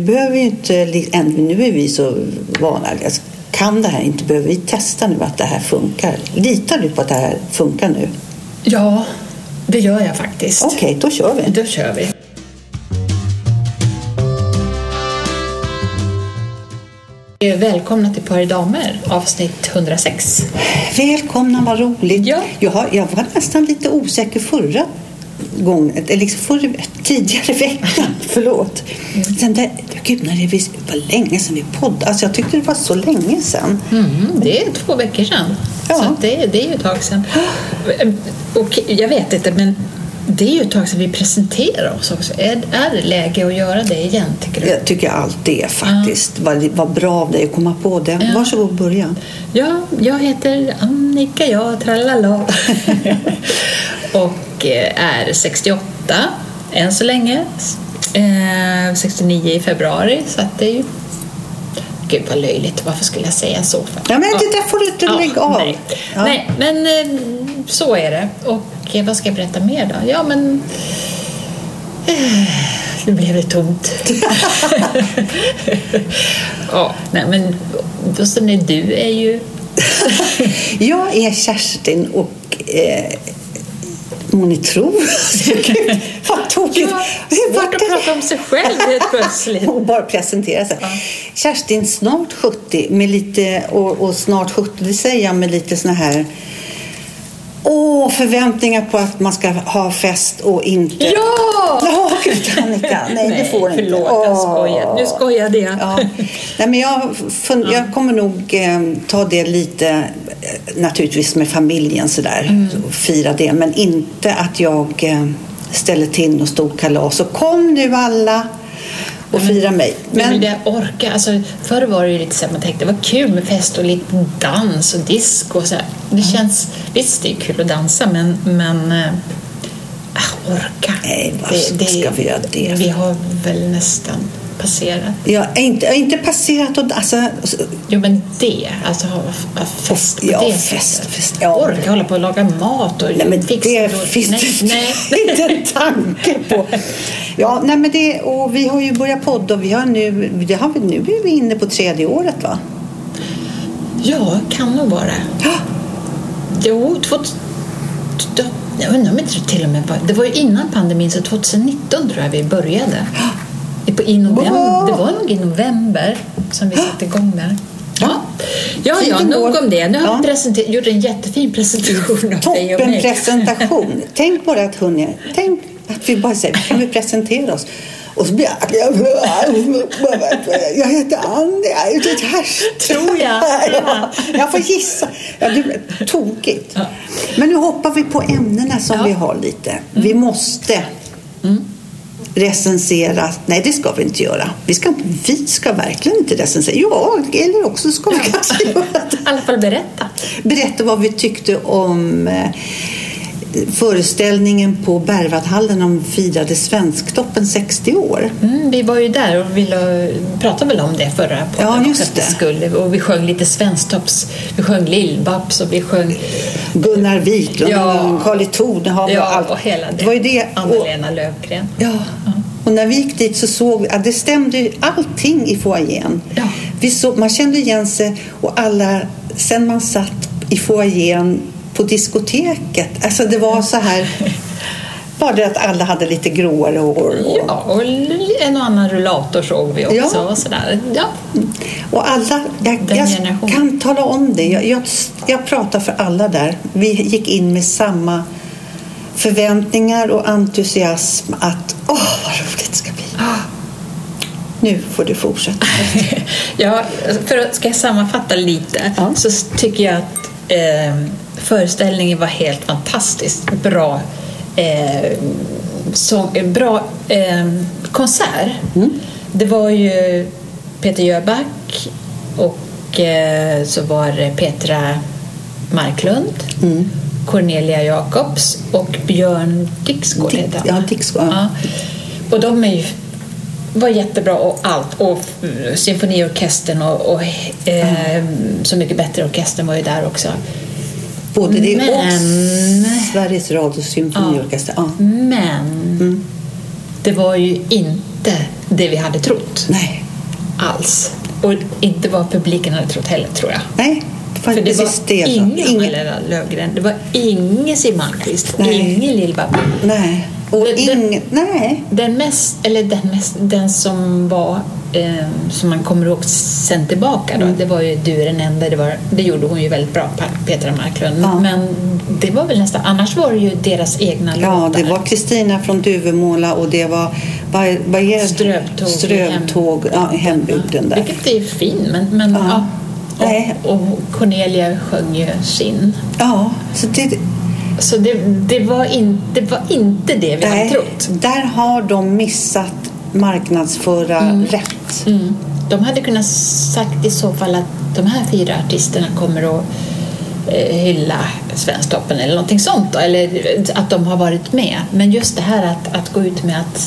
Vi behöver inte, nu är vi så vana, alltså, kan det här inte, behöver vi testa nu att det här funkar? Litar du på att det här funkar nu? Ja, det gör jag faktiskt. Okej, då kör vi. Då kör vi. Välkomna till Par damer, avsnitt 106. Välkomna, vad roligt. Ja. Jag, har, jag var nästan lite osäker förra eller liksom förra, tidigare veckan. Förlåt. Sen där, gud, när det var länge sedan vi poddade. Alltså, jag tyckte det var så länge sedan. Mm, det är två veckor sedan. Ja. Så det, det är ju ett tag sedan. Och jag vet inte, men det är ju ett tag sedan vi presenterar oss också. Är, är det läge att göra det igen, tycker du? Jag tycker allt det faktiskt. Vad, vad bra av dig att komma på det. Ja. Varsågod börja. Ja, jag heter Annika, jag, tralala. och är 68 än så länge. Eh, 69 i februari, så att det är ju... Gud vad löjligt, varför skulle jag säga så? För? Ja, men det där får du inte lägga av. Nej. Ja. nej, men eh, så är det. Och eh, vad ska jag berätta mer då? Ja, men... eh, Nu blev det tomt. ja, nej, men åtminstone du är ju... Jag är Kerstin och eh, må ni tro. Gud, vad tokigt. Ja, svårt att prata om sig själv helt plötsligt. Och bara presentera sig. Kerstin, snart 70 med lite, och, och snart 70, det säger jag med lite såna här Åh, förväntningar på att man ska ha fest och inte... Ja! Ja, gud Annika. Nej, det får du inte. förlåt, jag Åh. skojar. Nu skojade jag. Ja. Nej, men jag, fun- jag kommer nog eh, ta det lite, eh, naturligtvis med familjen sådär, Mm. och fira det. Men inte att jag eh, ställer till något stort kalas och kom nu alla och fira mig. Men, Men, det orka, alltså, förr var det ju lite så att man tänkte det var kul med fest och lite dans och disco och så här. Det känns, visst det är kul att dansa men, men äh, orka. Nej, vad ska vi göra det? Vi har väl nästan passerat. är inte, inte passerat och alltså, Jo men det, alltså ha ha fest på Ja, det fest, fest, ja. Orka hålla på och laga mat och Nej, men fixa det och- finns nej, nej. inte en tanke på. Ja, nej, men det, och vi har ju börjat podda och vi har nu, det har vi, nu är vi inne på tredje året va? Ja, kan nog vara. Ja. Jo, två, jag undrar om inte till och med var... Det var ju innan pandemin, så 2019 tror jag vi började. På, i november, det var nog i november som vi satte igång där. Ja, ja, ja nog om det. Nu har vi presenter- gjort en jättefin presentation av dig och mig. presentation. Tänk bara att hörni, tänk att vi bara säger, kan vi presentera oss? Och så blir jag, jag heter Annie, jag är lite härst. Tror jag. Ja, jag får gissa. Ja, det är tokigt. Men nu hoppar vi på ämnena som Ja. vi har lite. Vi måste recensera. Nej, det ska vi inte göra. Vi ska, vi ska verkligen inte recensera. Ja, eller också ska vi kanske göra det I alla fall berätta. berätta vad vi tyckte om eh, föreställningen på Berwaldhallen om firade Svensktoppen 60 år. Mm, vi var ju där och ville, pratade väl om det förra podden Ja, just det. skulle, och vi sjöng lite Svensktopps, vi sjöng Lill-Babs och vi sjöng Gunnar Wiklund, Ja. I Tornhagen ja, och allt. och hela det. det var ju det. Anna-Lena Löfgren. ja. och när vi gick dit så såg vi att det stämde ju allting i foajén. Ja. Vi såg, man kände igen sig och alla, sen man satt i foajén på diskoteket, alltså det var så här bara det att alla hade lite gråare hår. Och, Ja, och en och annan rullator såg vi också. Ja. Och sådär. Ja. Och alla, jag, jag kan tala om det. Jag, jag, jag pratar för alla där. Vi gick in med samma förväntningar och entusiasm att åh, vad roligt det ska bli. Nu får du fortsätta. ja, för att ska jag sammanfatta lite Ja. så tycker jag att eh, föreställningen var helt fantastiskt bra. Eh, så, bra eh, konsert. Det var ju Peter Jöback och eh, så var det Petra Marklund, Cornelia Jacobs och Björn Dixgård Dick- ja, Dixgård, ja. Och de är ju var jättebra och allt. Och mm, symfoniorkestern och, och eh, Så mycket bättre orkestern var ju där också. Både det Men- och Sveriges Radios symfoniorkester. Ja. Men det var ju inte det vi hade trott Nej. alls. Och inte vad publiken hade trott heller, tror jag. Nej, För det var ingen Ingen- Löfgren, det var ingen Siw Malmkvist, Nej. ingen Lill-Babs. Och det- ingen... Nej. Den mest, eller den mest, den som var, eh, som man kommer ihåg sen tillbaka då, Mm. det var ju Du är den enda, det, var, det gjorde hon ju väldigt bra, Petra Marklund. Ja. Men det var väl nästan, annars var det ju deras egna Ja, låtar. det var Kristina från Duvemåla och det var... Vad, är? Strövtåg Strövtåg ja, i hembygden där. Vilket är fin, men, men Ja. ja. Och, och Cornelia sjöng ju sin. Ja, så det... Så det, det, var in, det var inte det vi hade trott. där har de missat marknadsföra rätt. Mm. De hade kunnat sagt i så fall att de här fyra artisterna kommer att eh, hylla Svensktoppen eller någonting sånt då, eller att de har varit med. Men just det här att, att gå ut med att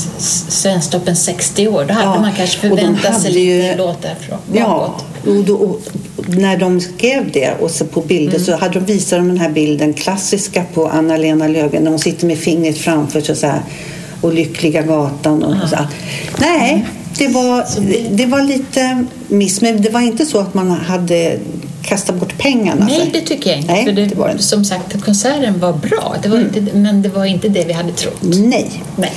Svensktoppen 60 år, då hade Ja, man kanske förväntat sig hade ju- lite låtar från Ja, bakåt. och, då, och när de skrev det och så på bilder så hade de visat de den här bilden klassiska på Anna-Lena Löfgren när hon sitter med fingret framför sig så här och Lyckliga gatan och så här. Nej, det var, det var lite miss, men det var inte så att man hade kastat bort pengarna. Nej, så. det tycker jag inte. Nej, för det, det var det. Som sagt, konserten var bra, det var inte, men det var inte det vi hade trott. Nej. Nej.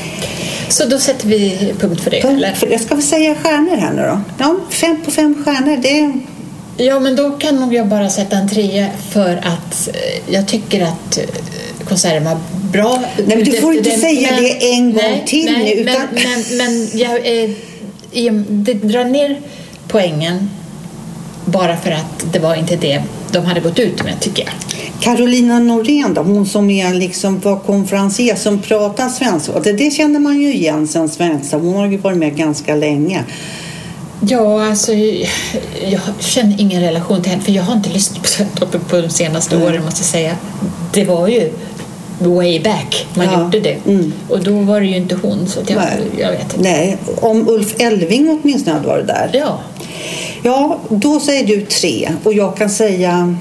Så då sätter vi punkt för det, Punkt eller? för det. Ska vi säga stjärnor här nu då? Ja, fem på fem stjärnor. Det, Ja, men då kan nog jag bara sätta en trea för att eh, jag tycker att eh, konserten var bra. Nej, men du får inte Den- säga men- det en gång nej, till nej, utan- Men, men, men jag, eh, det drar ner poängen bara för att det var inte det de hade gått ut med, tycker jag. Carolina Norén då, hon som är liksom var konferencier som pratar svenska. Det, det känner man ju igen sen svenska. Hon har ju varit med ganska länge. Ja, alltså jag känner ingen relation till henne för jag har inte lyssnat på Svensktoppen på de senaste åren måste jag säga. Det var ju way back man Ja, gjorde det. mm. Och då var det ju inte hon så jag, Nej. jag vet inte. Nej, om Ulf Elving åtminstone hade varit där. Ja, Ja, då säger du tre och jag kan säga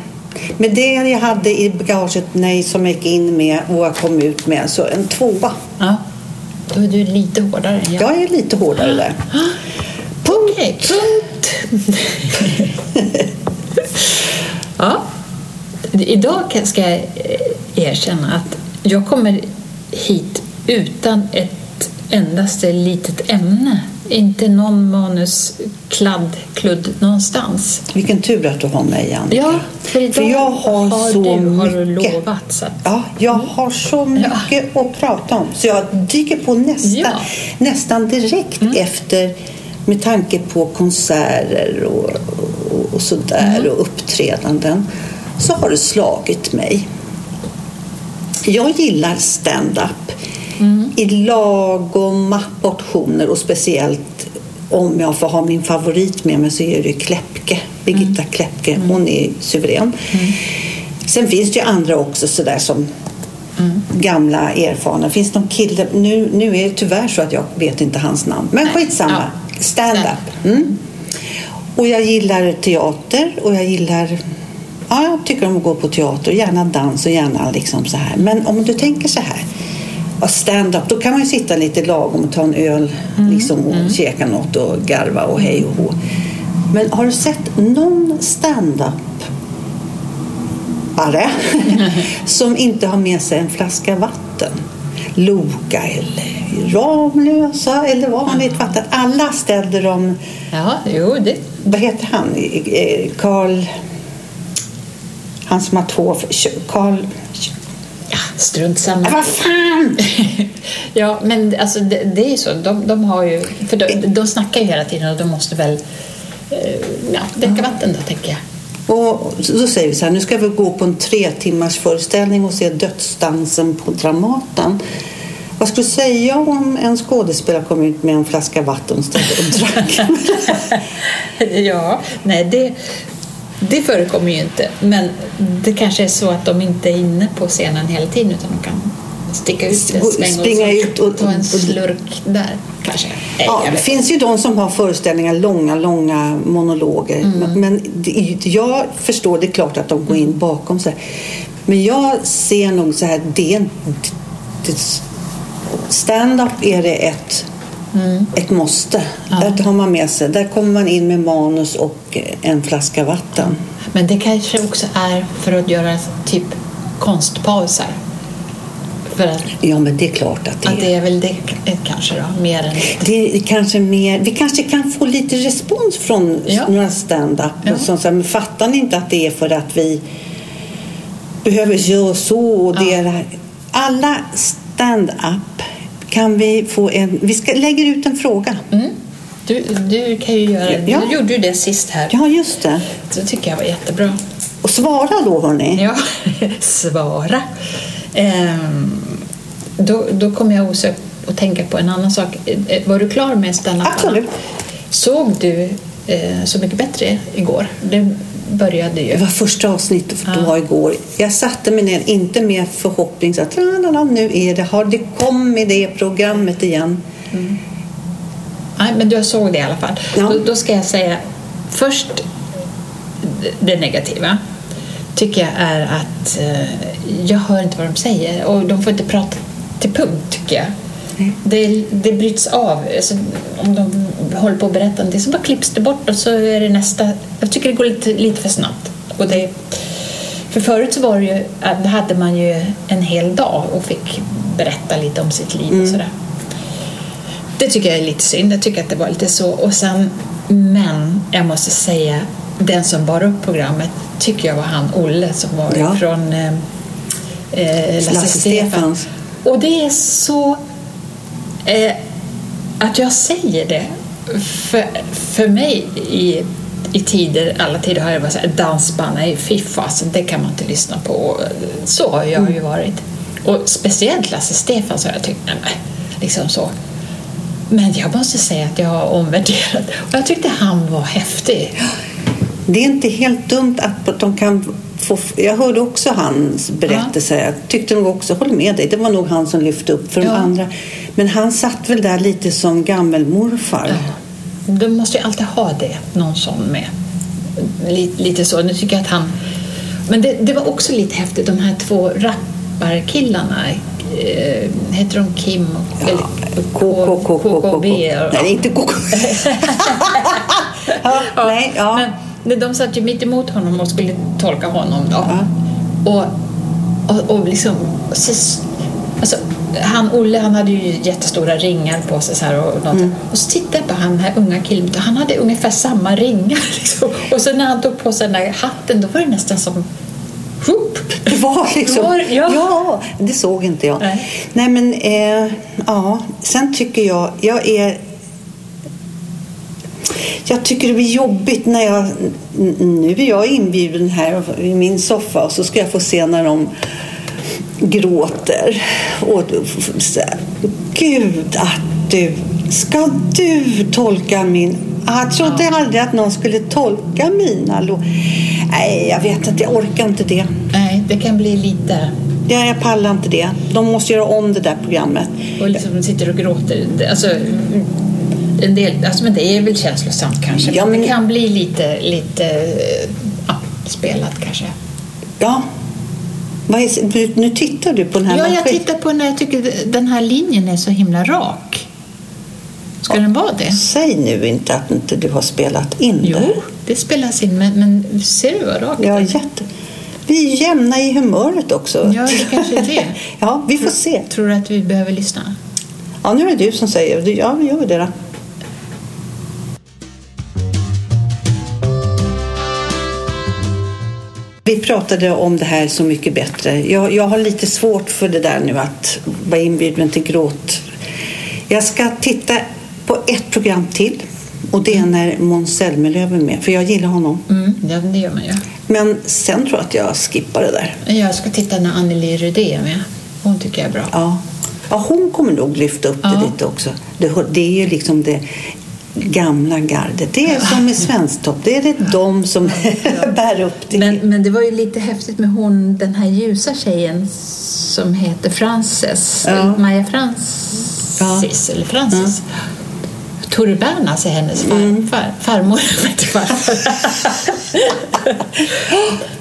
med det jag hade i bagaget, nej, som jag gick in med och jag kom ut med, så en tvåa. ja. Då är du lite hårdare jag. Jag är lite hårdare där. Punkt. Okej, punkt. ja. Idag ska jag eh, erkänna att jag kommer hit utan ett endaste litet ämne. Inte någon manuskladd, kludd någonstans. Vilken tur att du har mig, Annika. Ja, för idag jag har, så du har mycket. lovat. Så att, Ja, jag har så mycket att prata om. Så jag dyker på nästa, Ja. Mm. nästan direkt efter med tanke på konserter och, och, och sådär Mm. och uppträdanden så har det slagit mig. Jag gillar stand-up Mm. i lagom portioner och speciellt om jag får ha min favorit med mig så är det Kläppke, Birgitta Mm. Kläppke. Hon är suverän. Sen finns det ju andra också sådär som Mm. gamla erfarna. Finns det någon kille, nu, nu är det tyvärr så att jag vet inte hans namn. Men skitsamma. Ja. Stand-up. Mm. Och jag gillar teater och jag gillar Ja, jag tycker om att gå på teater, gärna dans och gärna liksom så här. Men om du tänker så här, stand-up, då kan man ju sitta lite lagom och ta en öl liksom, och käka något och garva och hej och hå. Men har du sett någon stand-up are som inte har med sig en flaska vatten? Loka eller Ramlösa eller vad har ni ett vatten? Alla ställde dem, ja, jo, det... vad heter han, Eh, Karl, han som har två, Karl, Ja, strunt samma. vad fan! ja, men alltså, det, det är ju så. De, de har ju... För de, de snackar ju hela tiden och de måste väl eh, ja, dricka vatten då, tänker jag. Och så säger vi så här, nu ska vi gå på en tre timmars föreställning och se Dödsdansen på Dramaten. Vad skulle du säga om en skådespelare kom ut med en flaska vatten och och drack? ja, nej, det, det förekommer ju inte. Men det kanske är så att de inte är inne på scenen hela tiden utan de kan sticka ut en sväng springa och, ut och- ta en slurk där, kanske. Ja, jag det finns ju de som har föreställningar, långa, långa monologer. Mm. Men, det, jag förstår, det är klart att de går in bakom så här. Men jag ser nog så här, det, det, stand-up är det ett, ett måste. Där har man med sig. Där kommer man in med manus och en flaska vatten. Men det kanske också är för att göra typ konstpauser. För att, Ja, men det är klart att det att är. det är väl det kanske då, mer än... Det är kanske mer, vi kanske kan få lite respons från Ja. några stand-up. Ja. Som säger, men fattar ni inte att det är för att vi behöver göra så och det är det här. Alla stand-up kan vi få en... Vi ska, lägger ut en fråga. Mm. Du, du kan ju göra Ja. Du gjorde ju det sist här. Ja, just det. Det tycker jag var jättebra. Och svara då, hörni. Ja, svara. Ehm, då, då kommer jag osökt att tänka på en annan sak. Eh, Var du klar med stand Absolut. Såg du eh, Så mycket bättre igår? Det började ju. Det var första avsnittet för Ja. var igår. Jag satte mig ner, inte med förhoppning så att "Lalala, nu är det, har det kommit det programmet igen. Nej, men du såg det i alla fall. Ja. Då, då ska jag säga först det negativa tycker jag är att eh, jag hör inte vad de säger och de får inte prata till punkt tycker jag. Det, det bryts av. Alltså, om de håller på att berätta någonting så bara klipps det bort och så är det nästa. Jag tycker det går lite, lite för snabbt. Och det, för förut så var det ju, att då hade man ju en hel dag och fick berätta lite om sitt liv och sådär. Det tycker jag är lite synd. Jag tycker att det var lite så. Och sen, men jag måste säga, den som bar upp programmet tycker jag var han Olle som var Ja. från eh, eh, Lasse, Lasse Stefan. Stefans. Och det är så eh, att jag säger det. För, för mig i, i tider, alla tider har det varit så här, dansband, nej fy fasen, det kan man inte lyssna på. Så har jag ju varit. Och speciellt Lasse Stefan så har jag tyckt, nej men, liksom så. Men jag måste säga att jag har omvärderat. Och jag tyckte han var häftig. Det är inte helt dumt att de kan få... Jag hörde också hans berättelse. Jag tyckte nog också, håll med dig, det var nog han som lyfte upp för de Ja. andra. Men han satt väl där lite som gammelmorfar. De måste ju alltid ha det, någon sån med. Lite, lite så. Nu tycker jag att han... Men det, det var också lite häftigt, de här två rapparkillarna. Eh, heter de Kim och... KKKKKB. Nej, inte KK. ja, nej, ja. Men de satt ju mitt emot honom och skulle tolka honom då. Och, och, och liksom... så- Alltså, han, Olle han hade ju jättestora ringar på sig så här och, något. och så tittade jag på han, här unga killen han hade ungefär samma ringar. Liksom. Och så när han tog på sig den där hatten då var det nästan som... Whoop! Det var liksom... Var- ja. ja. det såg inte jag. Nej. Nej, men eh, ja. Sen tycker jag, jag är... Jag tycker det blir jobbigt när jag... Nu är jag inbjuden här i min soffa och så ska jag få se när de gråter. Och Gud, att du... Ska du tolka min... Jag trodde aldrig att någon skulle tolka mina låtar. Nej, jag vet inte. Jag orkar inte det. Nej, det kan bli lite... Ja, jag pallar inte det. De måste göra om det där programmet. Och liksom sitter och gråter. Alltså, en del, alltså, men det är väl känslosamt kanske. Ja, men men- det kan bli lite, lite ja, spelat kanske. Ja. Är, nu tittar du på den här Ja, jag tittar på den. Jag tycker den här linjen är så himla rak. Ska den vara det? Säg nu inte att inte du har spelat in Jo, det. det spelas in. Men, men ser du vad rak Ja, den är? jätte. Vi är jämna i humöret också. Ja, det kanske är det. ja, vi får se. Tror du att vi behöver lyssna? Ja, nu är det du som säger. Ja, vi gör det då. Vi pratade om det här Så mycket bättre. Jag, jag har lite svårt för det där nu att vara inbjuden till gråt. Jag ska titta på ett program till och det är när Måns Zelmerlöw är med, för jag gillar honom. Mm, ja, det gör man ju. Men sen tror jag att jag skippar det där. Jag ska titta när Anneli Rydé är med. Hon tycker jag är bra. Ja. ja, hon kommer nog lyfta upp det Ja. lite också. Det, det är ju liksom det gamla gardet. Det är som i Svensktopp. Det är det de som bär upp det. Men, men det var ju lite häftigt med hon, den här ljusa tjejen som heter Frances. Ja. Maja Francis, eller Francis. Tore Bernas är hennes farfar. Farmor, inte farfar.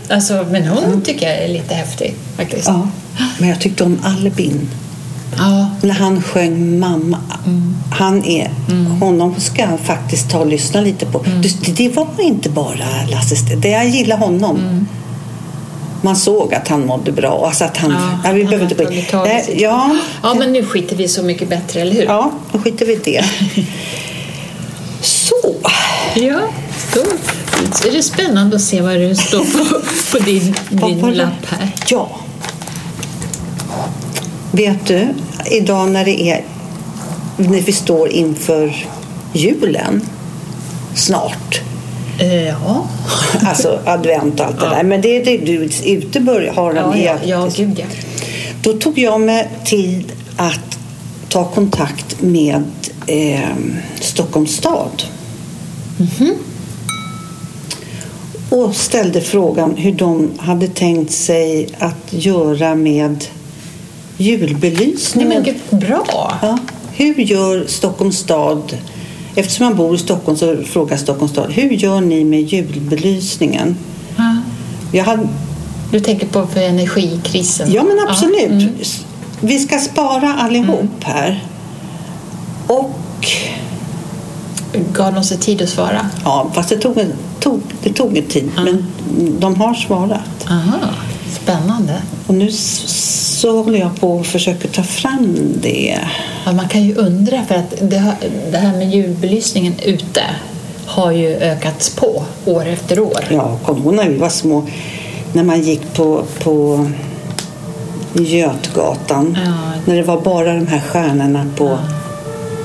alltså, men hon tycker jag är lite häftig faktiskt. Ja, men jag tyckte om Albin. Ja. När han sjöng Mamma. Han är, Honom ska jag faktiskt ta och lyssna lite på. Det, det var inte bara Lasse det Jag gillar honom. Man såg att han mådde bra. Alltså att han, ja, vi han behöver inte gå in. Nej, sitt- Ja, ja, men nu skiter vi så mycket bättre, eller hur? ja, då skiter vi i det. Så. Ja, då är det spännande att se vad det står på, på din, din lapp här. Ja. Vet du, idag när det är när vi står inför julen snart. Eh, ja. Alltså advent och allt det där. Men det är det du ute börjar ha den Ja, ja, ja, gud ja. Då tog jag mig tid att ta kontakt med eh, Stockholms stad. Och ställde frågan hur de hade tänkt sig att göra med Nej, julbelysningen. men gud, bra! Ja. Hur gör Stockholms stad, eftersom man bor i Stockholm så frågar Stockholms stad, hur gör ni med julbelysningen? Ja. Jag hade, Du tänker på för energikrisen? ja men absolut. mm. Vi ska spara allihop här. Och, Gav de sig tid att svara? ja fast det tog, en, tog, det tog en tid, men de har svarat. Aha, spännande. Och nu så håller jag på och försöker ta fram det. Ja, man kan ju undra, för att det, det här med julbelysningen ute har ju ökats på år efter år. Ja, kom ihåg när vi var små, när man gick på, på Götgatan. Ja. När det var bara de här stjärnorna på...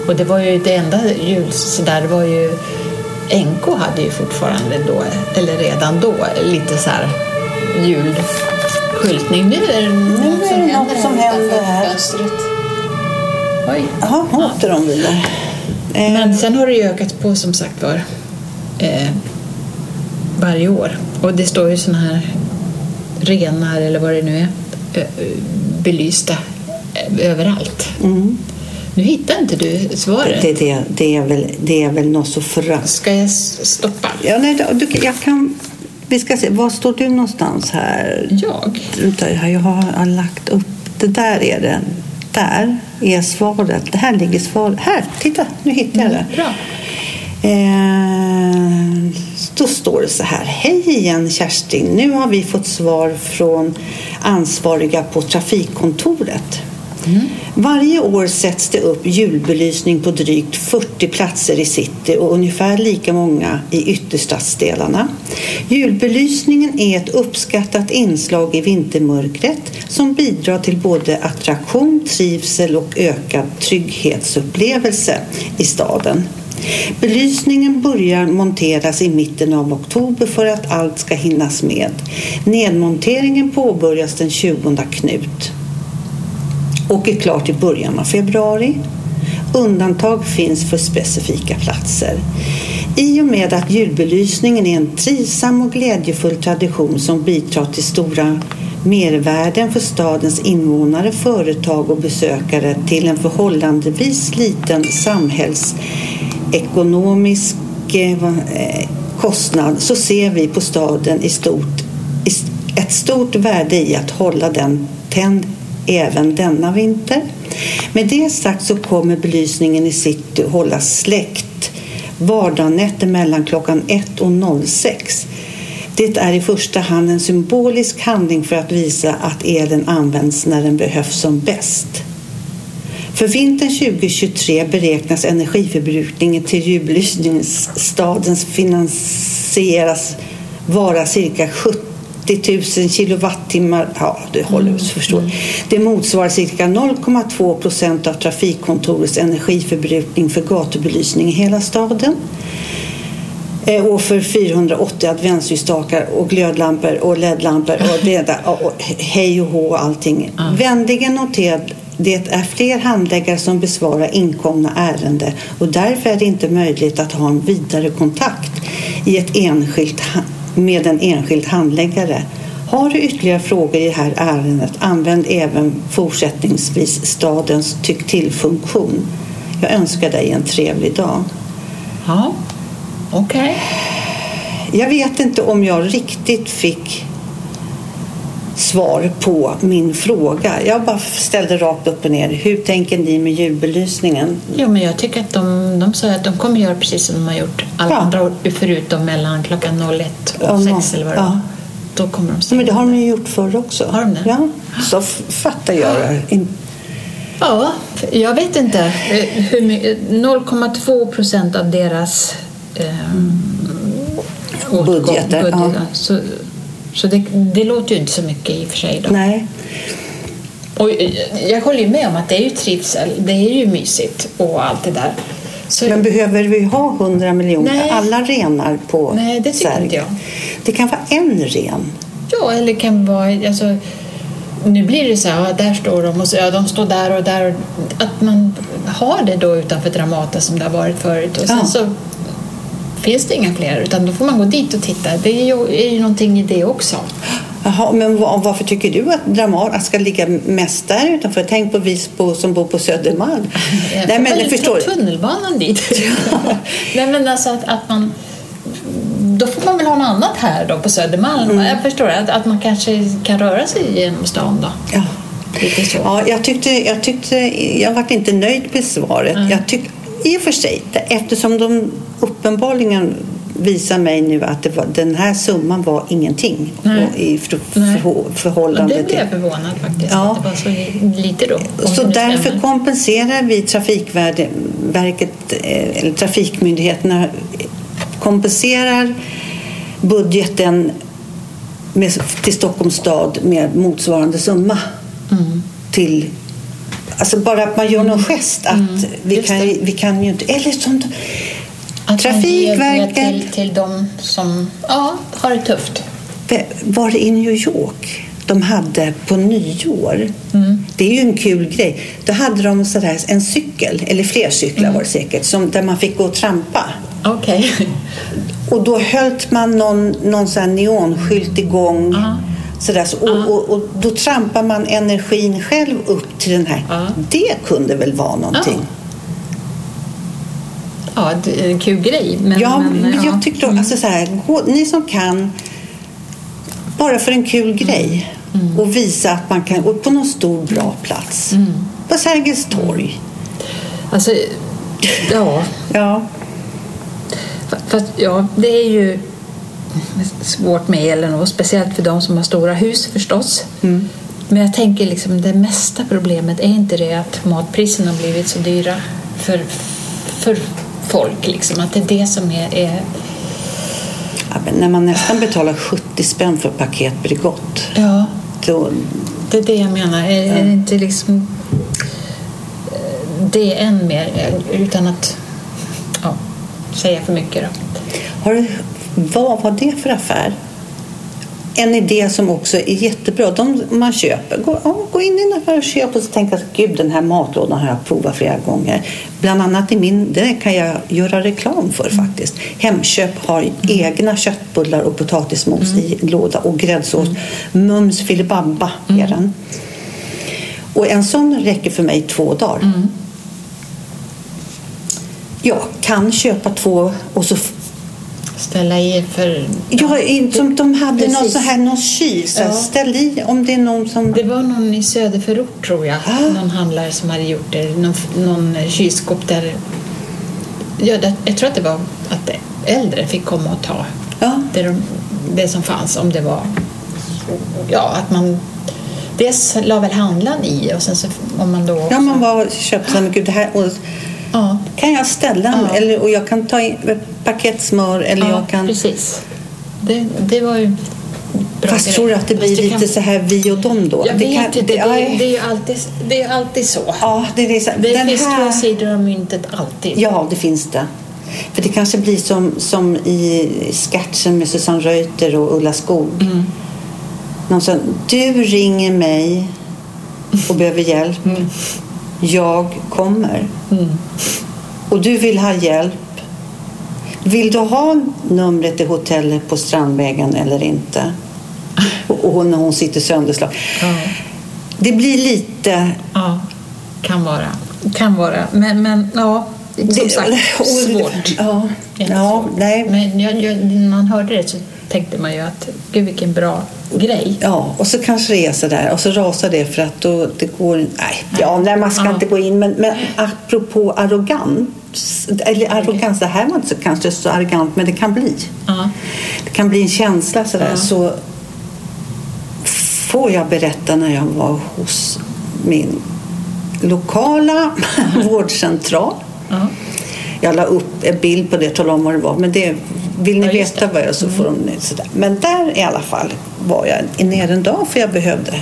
Och det var ju det enda jul, så där var ju NK hade ju fortfarande då, eller redan då, lite så här julskyltning. Nu är det något är det något som händer här. fönstret. Oj. Jaha, åter de vidare. Eh, Men sen har det ju ökat på som sagt var eh, varje år. Och det står ju såna här renar eller vad det nu är belysta eh, överallt. mm. Nu hittar inte du svaret. det, det, det, är väl, det är väl något så förakt. Ska jag stoppa? Ja, nej, du, jag kan... Vi ska se, var står du någonstans här? Jag? Jag har, jag har lagt upp... Det där är det. Där är svaret. Det här ligger svaret. Här, titta! Nu hittar jag det. Bra. Eh, då står det så här. Hej igen Kerstin. Nu har vi fått svar från ansvariga på trafikkontoret. Varje år sätts det upp julbelysning på drygt 40 platser i city och ungefär lika många i ytterstadsdelarna. Julbelysningen är ett uppskattat inslag i vintermörkret som bidrar till både attraktion, trivsel och ökad trygghetsupplevelse i staden. Belysningen börjar monteras i mitten av oktober för att allt ska hinnas med. Nedmonteringen påbörjas den 20 Knut och är klart i början av februari. Undantag finns för specifika platser. I och med att julbelysningen är en trivsam och glädjefull tradition som bidrar till stora mervärden för stadens invånare, företag och besökare till en förhållandevis liten samhällsekonomisk eh, eh, kostnad så ser vi på staden i stort ett stort värde i att hålla den tänd även denna vinter. Med det sagt så kommer belysningen i city hållas släckt vardagsnätter mellan klockan 1 och 06. Det är i första hand en symbolisk handling för att visa att elen används när den behövs som bäst. För vintern 2023 beräknas energiförbrukningen till julbelysningsstadens finansieras vara cirka 70 000 kilowattimmar. Ja, det håller mm. förstår. Det motsvarar cirka 0,2 procent av trafikkontorets energiförbrukning för gatubelysning i hela staden. Eh, Och för 480 adventsljusstakar och glödlampor och ledlampor och, och hej och hå och allting. Vänligen notera det är fler handläggare som besvarar inkomna ärenden och därför är det inte möjligt att ha en vidare kontakt i ett enskilt, med en enskild handläggare. Har du ytterligare frågor i det här ärendet använd även fortsättningsvis stadens tyck till-funktion. Jag önskar dig en trevlig dag. Ja, okej. Jag vet inte om jag riktigt fick svar på min fråga. Jag bara ställde rakt upp och ner. Hur tänker ni med julbelysningen? Jo, men jag tycker att de, de sa att de kommer göra precis som de har gjort alla Ja. andra förutom mellan klockan 01 och Ja, 6 eller vad det ja. var. Då kommer de stänga. Men det har de ju gjort förr också. Har de det? Ja, så fattar jag det. Ja, jag vet inte. Eh, Hur mycket, 0,2 procent av deras eh, åtgång- Budgeter, budgetar. ja. Så, så det, det låter ju inte så mycket i och för sig. Då. Nej. Och eh, jag håller med om att det är ju trivsel, det är ju mysigt och allt det där. Så, Men behöver vi ha 100 miljoner, Nej. alla renar på Nej, det tycker Särg? inte jag. Det kan vara en ren. Ja, eller det kan vara... Alltså, nu blir det så här, ja, där står de och så, ja, de står där och där. Att man har det då utanför Dramaten som det har varit förut. Och sen Ja. så finns det inga fler, utan då får man gå dit och titta. Det är ju, är ju någonting i det också. Jaha, men va- varför tycker du att Dramaten ska ligga mest där utanför? Tänk på vi på, som bor på Södermalm. Nej, men jag förstår. tunnelbanan dit. Nej, men alltså att, att man... Då får man väl ha något annat här då på Södermalm. Mm. Jag förstår att, att man kanske kan röra sig genom stan då. Ja. Ja, jag tyckte, jag tyckte, jag var inte nöjd med svaret. Jag tyck, I och för sig, eftersom de uppenbarligen visar mig nu att var, den här summan var ingenting Nej. och i för, för, förhållande det blev jag till... förvånad faktiskt, Ja. att det var så lite då. Så därför stämmer. kompenserar vi Trafikverket, eh, eller trafikmyndigheterna kompenserar budgeten med, till Stockholms stad med motsvarande summa. Mm. Till, alltså bara att man gör någon gest att vi, just kan, det. vi kan ju inte... Eller som Att Trafikverket till, till de som ja, har det tufft. var det i New York de hade på nyår. Mm. Det är ju en kul grej. Då hade de sådär en cykel, eller fler cyklar Mm. var det säkert, som, där man fick gå och trampa. Okej. Och då höll man någon, någon neonskylt igång. Ja. Sådär, så, och, och, och då trampar man energin själv upp till den här. Ja. Det kunde väl vara någonting. Ja, det är en kul grej. Men, Ja, men, men ja. jag tyckte alltså så här, gå, ni som kan, bara för en kul grej Mm. och visa att man kan, och på någon stor bra plats. Mm. På Sergels torg. Alltså, ja. Ja. Fast ja, det är ju svårt med elen och speciellt för de som har stora hus förstås. Mm. Men jag tänker liksom det mesta problemet är inte det att matpriserna har blivit så dyra för, för folk. Liksom. Att det är det som är, är ja men när man nästan betalar 70 spänn för paket Bregott. ja, Då, det är det jag menar. Är, är det inte liksom eh, det än mer eh, utan att ja, säga för mycket då. har du, vad var det för affär? En idé som också är jättebra. De man köper. Gå, ja, gå in i en affär och köp och så tänka gud den här matlådan har jag provat flera gånger. Bland annat i min, det kan jag göra reklam för faktiskt. Hemköp har egna köttbullar och potatismos i en låda och gräddsås. Mums filibabba är den. Och en sån räcker för mig två dagar. Jag kan köpa två och så Ställa i för... Ja, som de hade någon, så här, någon kyl. Så Ja. Ställ i om det är någon som... Det var någon i söderförort tror jag, Ah. någon handlare som hade gjort det, någon, någon kylskåp där... Ja, det, jag tror att det var att äldre fick komma och ta Ja. det, de, det som fanns, om det var... Ja, att man... Dels la väl handlaren i och sen så om man då... Ja, man var köpte så gud, det här... Och, ja, kan jag ställa Ja. eller, och jag kan ta in ett paket smör eller ja jag kan... precis. Det, det var ju bra Fast grej. tror du att det blir lite kan- så här vi och dem då? Jag det vet inte, det, det, är ju alltid, det är alltid så. ja, det är så, Det den finns här, två sidor av myntet alltid. Ja, det finns det. För det kanske blir som, som i sketchen med Susanne Reuter och Ulla Skog. Mm. Någon som, du ringer mig och behöver hjälp. Mm. Jag kommer. Och du vill ha hjälp. Vill du ha numret till hotellet på Strandvägen eller inte? Och, och när hon sitter sönderslagen. Ja. Det blir lite... Ja, kan vara. Kan vara. Men, men ja, som det- sagt, och- svårt. Ja, ja nej. Men jag, jag, när man hörde det så tänkte man ju att gud vilken bra grej. Ja, och så kanske det är så där och så rasar det för att då det går... Nej, ja, nej man ska Ja. inte gå in. Men, men apropå arrogans, eller arrogans, det här var inte så, kanske så arrogant, men det kan bli. Ja. Det kan bli en känsla sådär. Ja. Så får jag berätta när jag var hos min lokala vårdcentral. Ja. Jag la upp en bild på det, talade om vad det var. Men det, vill ni Ja, veta. Mm. vad jag så får de sådär. Men där i alla fall var jag nere en dag för jag behövde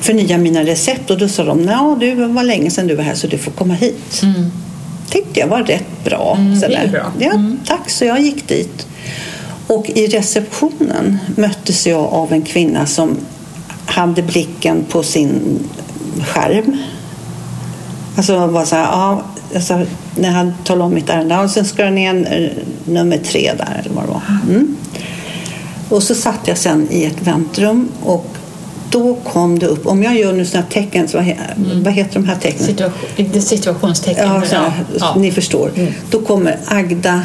förnya mina recept. Och då sa de, "Nå, du var länge sedan du var här så du får komma hit. Mm. Tyckte jag var rätt bra. Mm, sådär. bra. Ja, Mm. tack. Så jag gick dit. Och i receptionen möttes jag av en kvinna som hade blicken på sin skärm. Alltså var så här, ja, alltså, när han talade om mitt ärende. Och sen skrev jag ner eh, nummer tre där eller vad det var. Mm. Och så satt jag sen i ett väntrum och då kom det upp, om jag gör nu sådana tecken, så vad, he- vad heter de här tecknen? Situation, situationstecken. Ja, så, ja. Ni förstår. Då kommer Agda,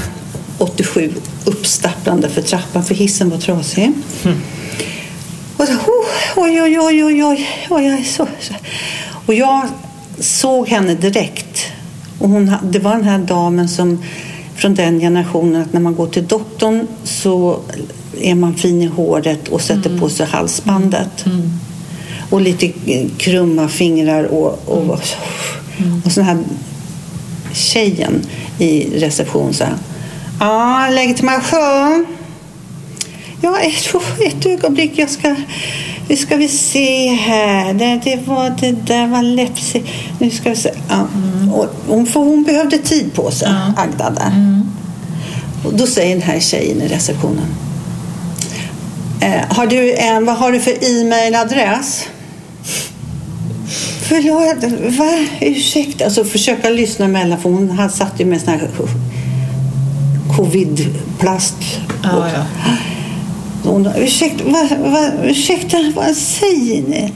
87, uppstapplande för trappan för hissen var trasig. Och så, oh, oj, oj, oj, oj, oj, oj, oj så, så. Och jag såg henne direkt. Och hon, det var den här damen som från den generationen att när man går till doktorn så är man fin i håret och sätter på sig halsbandet. Och lite krumma fingrar och, och, och sån här tjejen i reception sa Ja, legitimation. Ja, ett, ett ögonblick. Jag ska, nu ska vi se här. Det, det, var, det där var läppse. Nu ska vi se. Ja. Och hon, för hon behövde tid på sig, Ja. Agda där. Och då säger den här tjejen i receptionen. Eh, har du en, vad har du för e-mailadress? Förlåt, va? Ursäkta. Alltså försöka lyssna emellan för hon han satt ju med sån här covid-plast. Ja, ja. Hon sa, ursäkta, va, va, ursäkta, vad säger ni?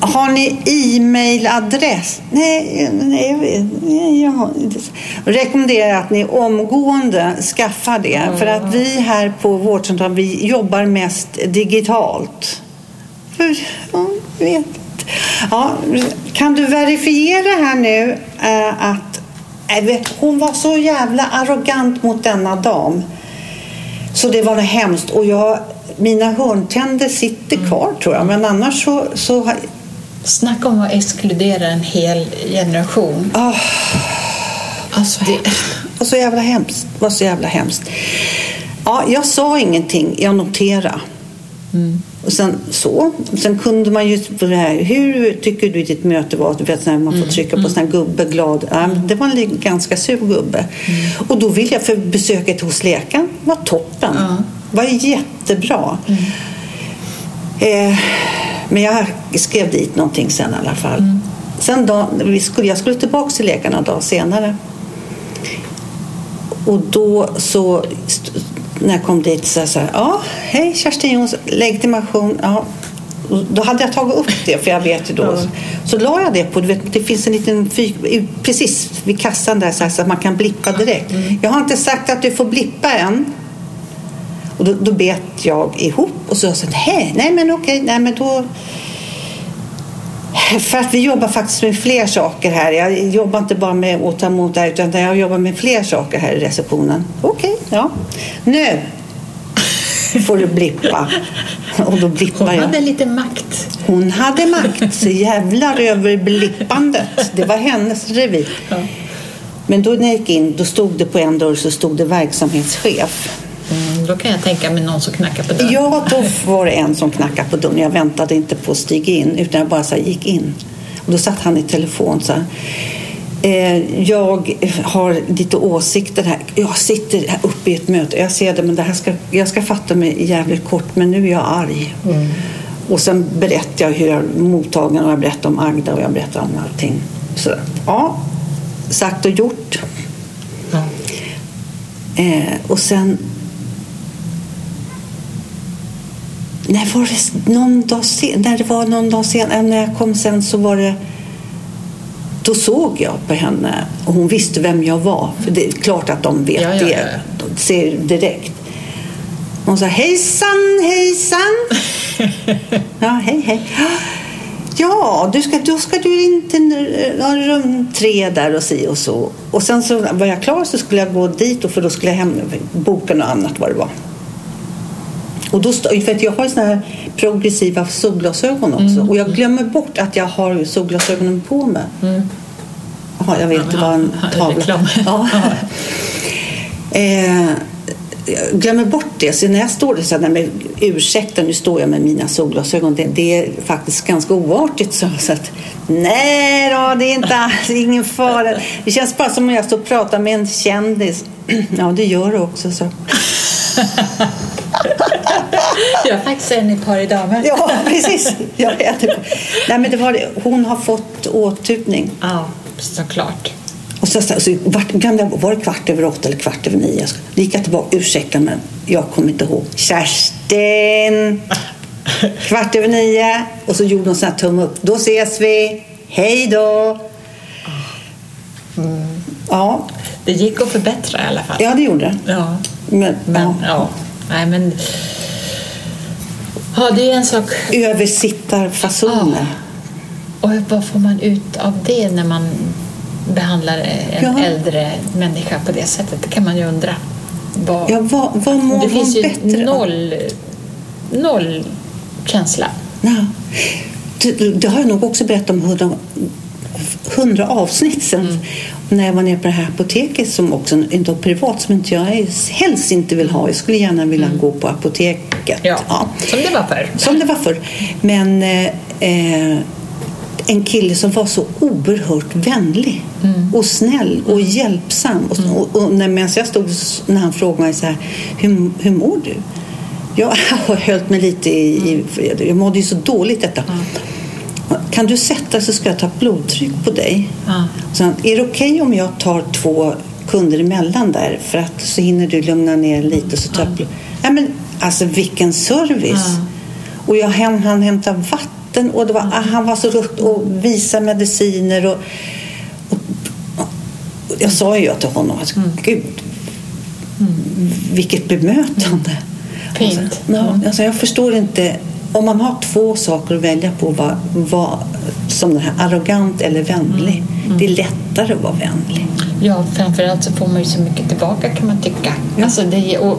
Har ni e-mailadress? Nej, nej, jag nej, jag har inte. Jag rekommenderar att ni omgående skaffar det. För att vi här på vårdcentralen, vi jobbar mest digitalt. För, ja, jag vet inte. Ja, kan du verifiera här nu äh, att äh, hon var så jävla arrogant mot denna dam. Så det var något hemskt. Och jag, mina hörntänder sitter kvar tror jag. Men annars så... så Snacka om att exkludera en hel generation. ah, Alltså, det, var så jävla hemskt. Det var så jävla hemskt. Ja, jag sa ingenting. Jag noterade. Och sen så. Sen kunde man ju... här, Hur tycker du ditt möte var? Du vet, när man får trycka på sån här gubbe glad. Ja, det var en ganska sur gubbe. Och då vill jag för besöket hos läkaren var toppen. Ja. var jättebra. Eh, men jag skrev dit någonting sen i alla fall. Sen dag, vi skulle, jag skulle tillbaka till läkaren en dag senare. Och då så, när jag kom dit så sa jag, ja, hej Kerstin Jonsson, legitimation, ja. Då hade jag tagit upp det, för jag vet ju då. Ja. Så la jag det på, vet, det finns en liten fyr, precis vid kassan där så, här, så att man kan blippa direkt. Jag har inte sagt att du får blippa än. Och då, då bet jag ihop och så sa jag, nej men okej, nej men då för att vi jobbar faktiskt med fler saker här. Jag jobbar inte bara med att ta emot det här, utan jag jobbar med fler saker här i receptionen. Okej, ja. Nu får du blippa. Och då blippar hon jag. hade lite makt. Hon hade makt. Så jävlar över blippandet. Det var hennes revir. Ja. Men då när jag gick in, då stod det på en dörr så stod det verksamhetschef. Mm, då kan jag tänka mig någon som knackar på dörren. Ja, då var det en som knackade på dörren. Jag väntade inte på att stiga in, utan jag bara så gick in. Och då satt han i telefon så här. Eh, jag har lite åsikter här. Jag sitter här uppe i ett möte. Jag ser det, men det här ska, jag ska fatta mig jävligt kort, men nu är jag arg. Och sen berättar jag hur jag mottagen och jag berättar om Agda och jag berättar om allting. Så, ja, sagt och gjort. Ja. Eh, och sen... När var det någon dag sen, när det var någon dag sen, eh, när jag kom sen så var det... Då såg jag på henne och hon visste vem jag var. För det är klart att de vet Ja, ja, det. ja, ja. De ser direkt. Hon sa hejsan, hejsan. Ja, hej, hej. Ja, du ska, då ska du in till ja, rum tre där och si och så. Och sen så var jag klar så skulle jag gå dit och för då skulle jag hem, boka något annat vad det var. Och då, för att jag har såna här progressiva solglasögon också. Och jag glömmer bort att jag har solglasögonen på mig. Jaha, jag vet, det var en tavla. Ja. eh, jag glömmer bort det. Så när jag står där så nej, men ursäkta, nu står jag med mina solglasögon. Det, det är faktiskt ganska oartigt. Så, så att, nej då, det är inte alls ingen fara. Det känns bara som om jag står och pratar med en kändis. Ja, det gör det också. Så. Jag har faktiskt en i par i damer. Ja, precis. Jag. Nej, men det var. Hon har fått åtutning. Ja, såklart. Och så, så, så jag, var det kvart över åtta eller kvart över nio? Då gick jag tillbaka, ursäkta men jag kommer inte ihåg. Kerstin! Kvart över nio. Och så gjorde hon sån här tumme upp. Då ses vi. Hej då! Ja, Det gick att förbättra i alla fall. ja, det gjorde det. Ja. Men, Men, ja. ja. Nej, men... Ja, det är en sak. Översittarfasoner. Och vad får man ut av det när man behandlar en Ja. äldre människa på det sättet? Det kan man ju undra. Vad, Ja, vad, vad mår det finns ju bättre av? noll, noll känsla. Ja. Det, det har jag nog också berättat om hundra, hundra avsnitt sen. Mm. När jag var nere på det här apoteket som också inte var privat, som inte jag helst inte vill ha. Jag skulle gärna vilja gå på apoteket. Mm. Ja, som det var förr. Som det var förr. Men eh, en kille som var så oerhört vänlig Mm. och snäll och hjälpsam. Och, och, och när, jag stod, när han frågade mig så här, hur, hur mår du? Jag har höll mig lite i, i... Jag mådde ju så dåligt detta. Kan du sätta så ska jag ta blodtryck på dig. Ja. Så är det okej om jag tar två kunder emellan där för att så hinner du lugna ner lite och så tar blod. Ja, men alltså vilken service! Ja. Och jag hem, han hämtade vatten och det var, ah, han var så rutt och visade mediciner och, och, och jag sa ju till honom att Mm. gud vilket bemötande. Fint. Och så, ja, alltså jag förstår inte om man har två saker att välja på vad, vad, som den här arrogant eller vänlig. Mm. Det är lättare att vara vänlig. Ja, framförallt så får man ju så mycket tillbaka kan man tycka. Ja. Alltså det, och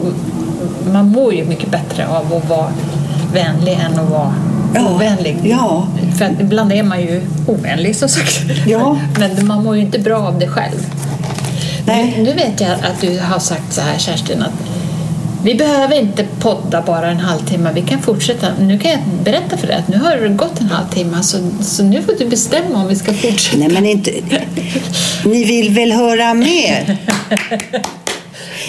man mår ju mycket bättre av att vara vänlig än att vara Ja. ovänlig. Ja. För att ibland är man ju ovänlig som sagt. Ja. Men man mår ju inte bra av det själv. Nej. Nu, nu vet jag att du har sagt så här Kerstin att vi behöver inte podda bara en halvtimme, vi kan fortsätta. Nu kan jag berätta för dig att nu har det gått en halvtimme så, så nu får du bestämma om vi ska fortsätta. Nej, men inte... Ni vill väl höra mer?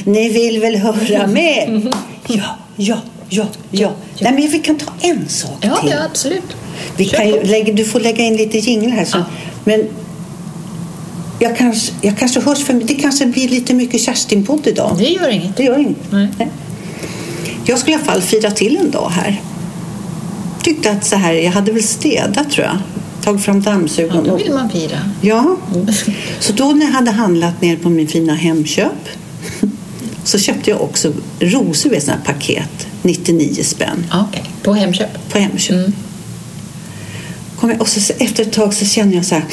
Ni vill väl höra mer? Ja, ja, ja, ja. Nej, men vi kan ta en sak Ja, till. ja absolut. Vi kan ju du får lägga in lite jingel här. Så. Ja. Men jag kanske, jag kanske hörs för Det kanske blir lite mycket Kerstin-podd idag. Det gör inget. Det gör inget. Nej. Nej. Jag skulle i alla fall fira till en dag här. Tyckte att så här, jag hade väl städat tror jag. Tagit fram Ja, dammsugaren. då och- vill man fira. Ja, så då när jag hade handlat ner på min fina Hemköp så köpte jag också rosor i ett sånt paket, 99 spänn Ja, Okej, på Hemköp. på Hemköp. Mm. Kom jag, och så, efter ett tag så känner jag så här,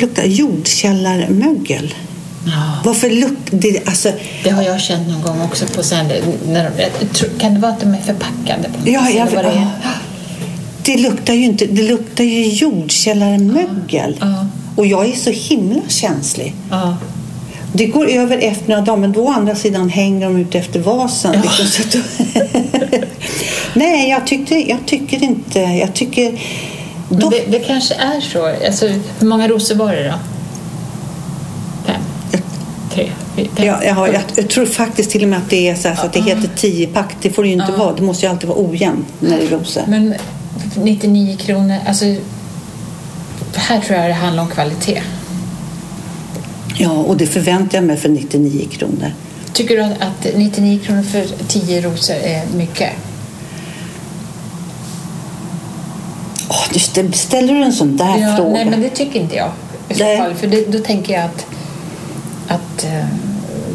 luktar jordkällarmögel. Ja. Varför luktar det? Alltså, Det har jag känt någon gång också på sänder. När kan det vara att de är förpackade? På Ja, jag det ja. det luktar ju inte, det luktar ju jordkällarmögel. Ja. Och jag är så himla känslig. Ja. Det går över efter några dagar, men då å andra sidan hänger de ut efter vasen. Ja. Liksom, att Nej, jag, tyckte, jag tycker inte... Jag tycker... Då, det, det kanske är så. Alltså, hur många rosor var det då? Fem? Tre? Fem? jag, jag, har- jag, jag tror faktiskt till och med att det är så, här, så att det heter 10-pack. Det får det ju inte Ja. vara. Det måste ju alltid vara ojämnt när det är rosor. Men 99 kronor, alltså här tror jag det handlar om kvalitet. Ja, och det förväntar jag mig för 99 kronor. Tycker du att- att 99 kronor för 10 rosor är mycket? Åh, du stä- ställer du en sån där Ja, fråga? nej, men det tycker inte jag. I så fall, för det, då tänker jag att, att eh,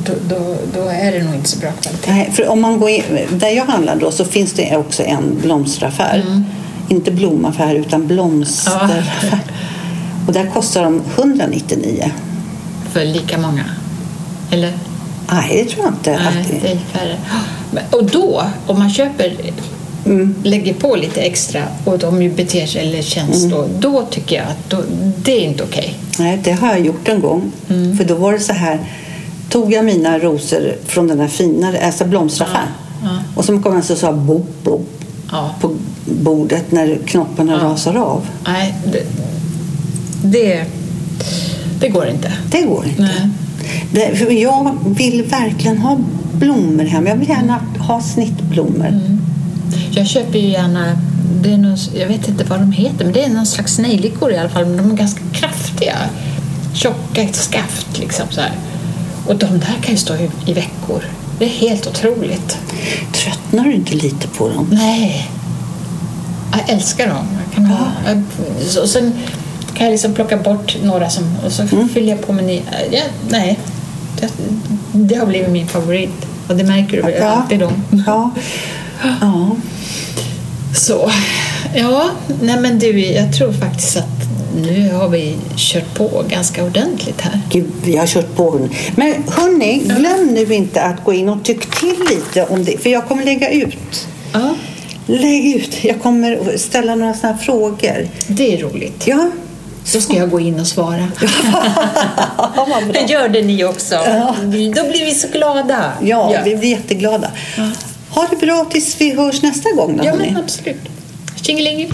då, då, då är det nog inte så bra kvalitet. Nej, för om man går in, där jag handlar då så finns det också en blomsteraffär. Inte blomaffär utan blomsteraffär. Och där kostar de 199. För lika många. Eller? Nej, det tror jag inte. Nej, det är färre. Och då, om man köper, lägger på lite extra och de beter sig eller känns då, då tycker jag att då, det är inte okej. Nej, det har jag gjort en gång. Mm. För då var det så här. Tog jag mina rosor från den här finare, alltså blomsteraffären. Ja, ja. Och så kom jag så sa bop, bop Ja. på bordet när knopparna Ja. rasar av. Nej, det, det, det går inte. Det går inte. Nej. Det, för jag vill verkligen ha blommor hem. Jag vill gärna ha snittblommor. Mm. Jag köper ju gärna, det är någon, jag vet inte vad de heter, men det är någon slags nejlikor i alla fall, men de är ganska kraftiga. Tjocka skaft liksom så här. Och de där kan ju stå i, i veckor. Det är helt otroligt. Tröttnar du inte lite på dem? Nej. Jag älskar dem. Jag kan ha, och sen kan jag liksom plocka bort några som, och så fyller jag på med nya. Ja, nej, det, det har blivit min favorit. Och det märker du väl, Ja. alltid dem. Ja. ja. Så, ja, nej men du, jag tror faktiskt att nu har vi kört på ganska ordentligt här. Gud, vi har kört på. Men hörni, glöm nu inte att gå in och tyck till lite om det. För jag kommer lägga ut. Ja, Lägg ut. Jag kommer ställa några sådana här frågor. det är roligt. Ja. Då ska jag gå in och svara. gör det ni också. Då blir vi så glada. Ja, vi blir jätteglada. Ha det bra tills vi hörs nästa gång. Då, ja men absolut. Tjingelinge.